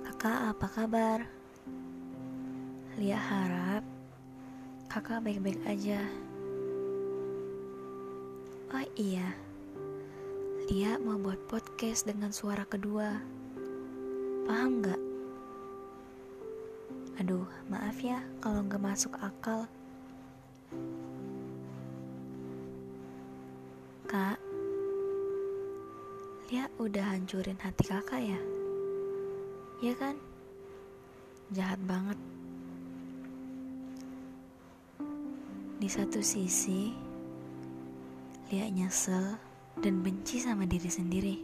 Kakak apa kabar? Lia harap kakak baik-baik aja. Oh iya, Lia mau buat podcast dengan suara kedua. Paham gak? Aduh, maaf ya kalau gak masuk akal. Kak, Lia udah hancurin hati kakak ya? Ya kan? Jahat banget. Di satu sisi, Lia nyesel dan benci sama diri sendiri.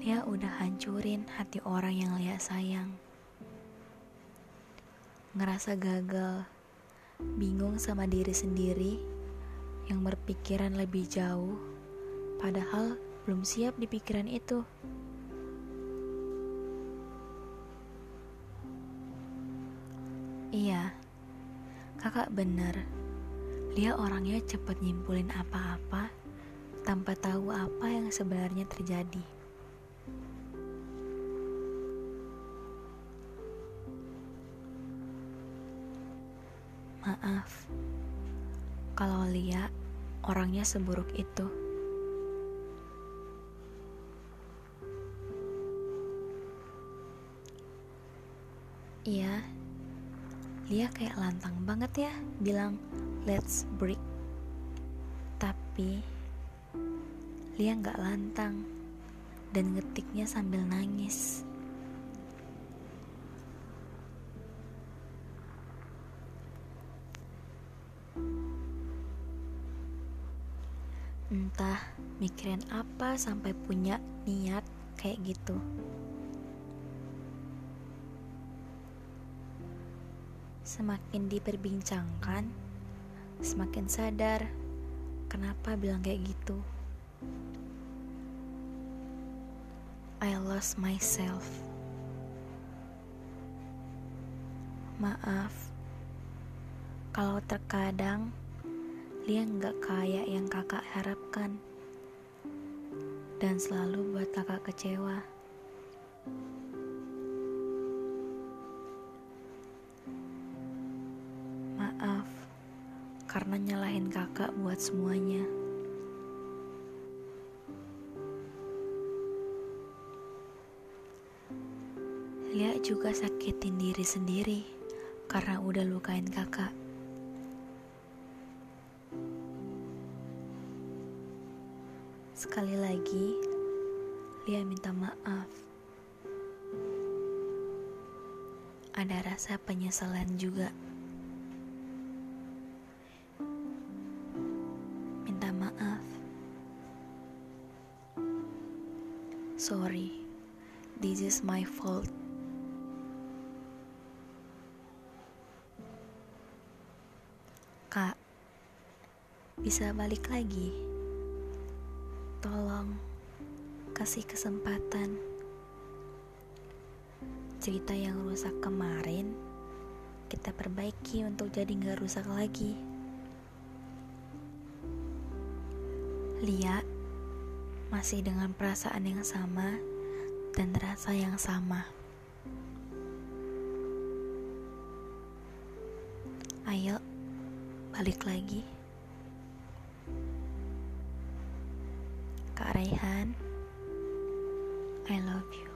Lia udah hancurin hati orang yang Lia sayang. Ngerasa gagal, bingung sama diri sendiri yang berpikiran lebih jauh, padahal belum siap di pikiran itu. Iya, kakak bener. Dia orangnya cepet nyimpulin apa-apa tanpa tahu apa yang sebenarnya terjadi. Maaf, kalau Lia orangnya seburuk itu. Iya, Lia kayak lantang banget ya bilang let's break. Tapi Lia nggak lantang dan ngetiknya sambil nangis. Entah mikirin apa sampai punya niat kayak gitu. Semakin diperbincangkan, semakin sadar kenapa bilang kayak gitu. I lost myself. Maaf, kalau terkadang Lia nggak kayak yang kakak harapkan dan selalu buat kakak kecewa. Karena nyalahin kakak buat semuanya. Lia juga sakitin diri sendiri karena udah lukain kakak. Sekali lagi, Lia minta maaf. Ada rasa penyesalan juga. Sorry, this is my fault. Kak, bisa balik lagi? Tolong kasih kesempatan. Cerita yang rusak kemarin kita perbaiki untuk jadi nggak rusak lagi. Lia masih dengan perasaan yang sama dan rasa yang sama. Ayo, balik lagi. Kak Raihan, I love you.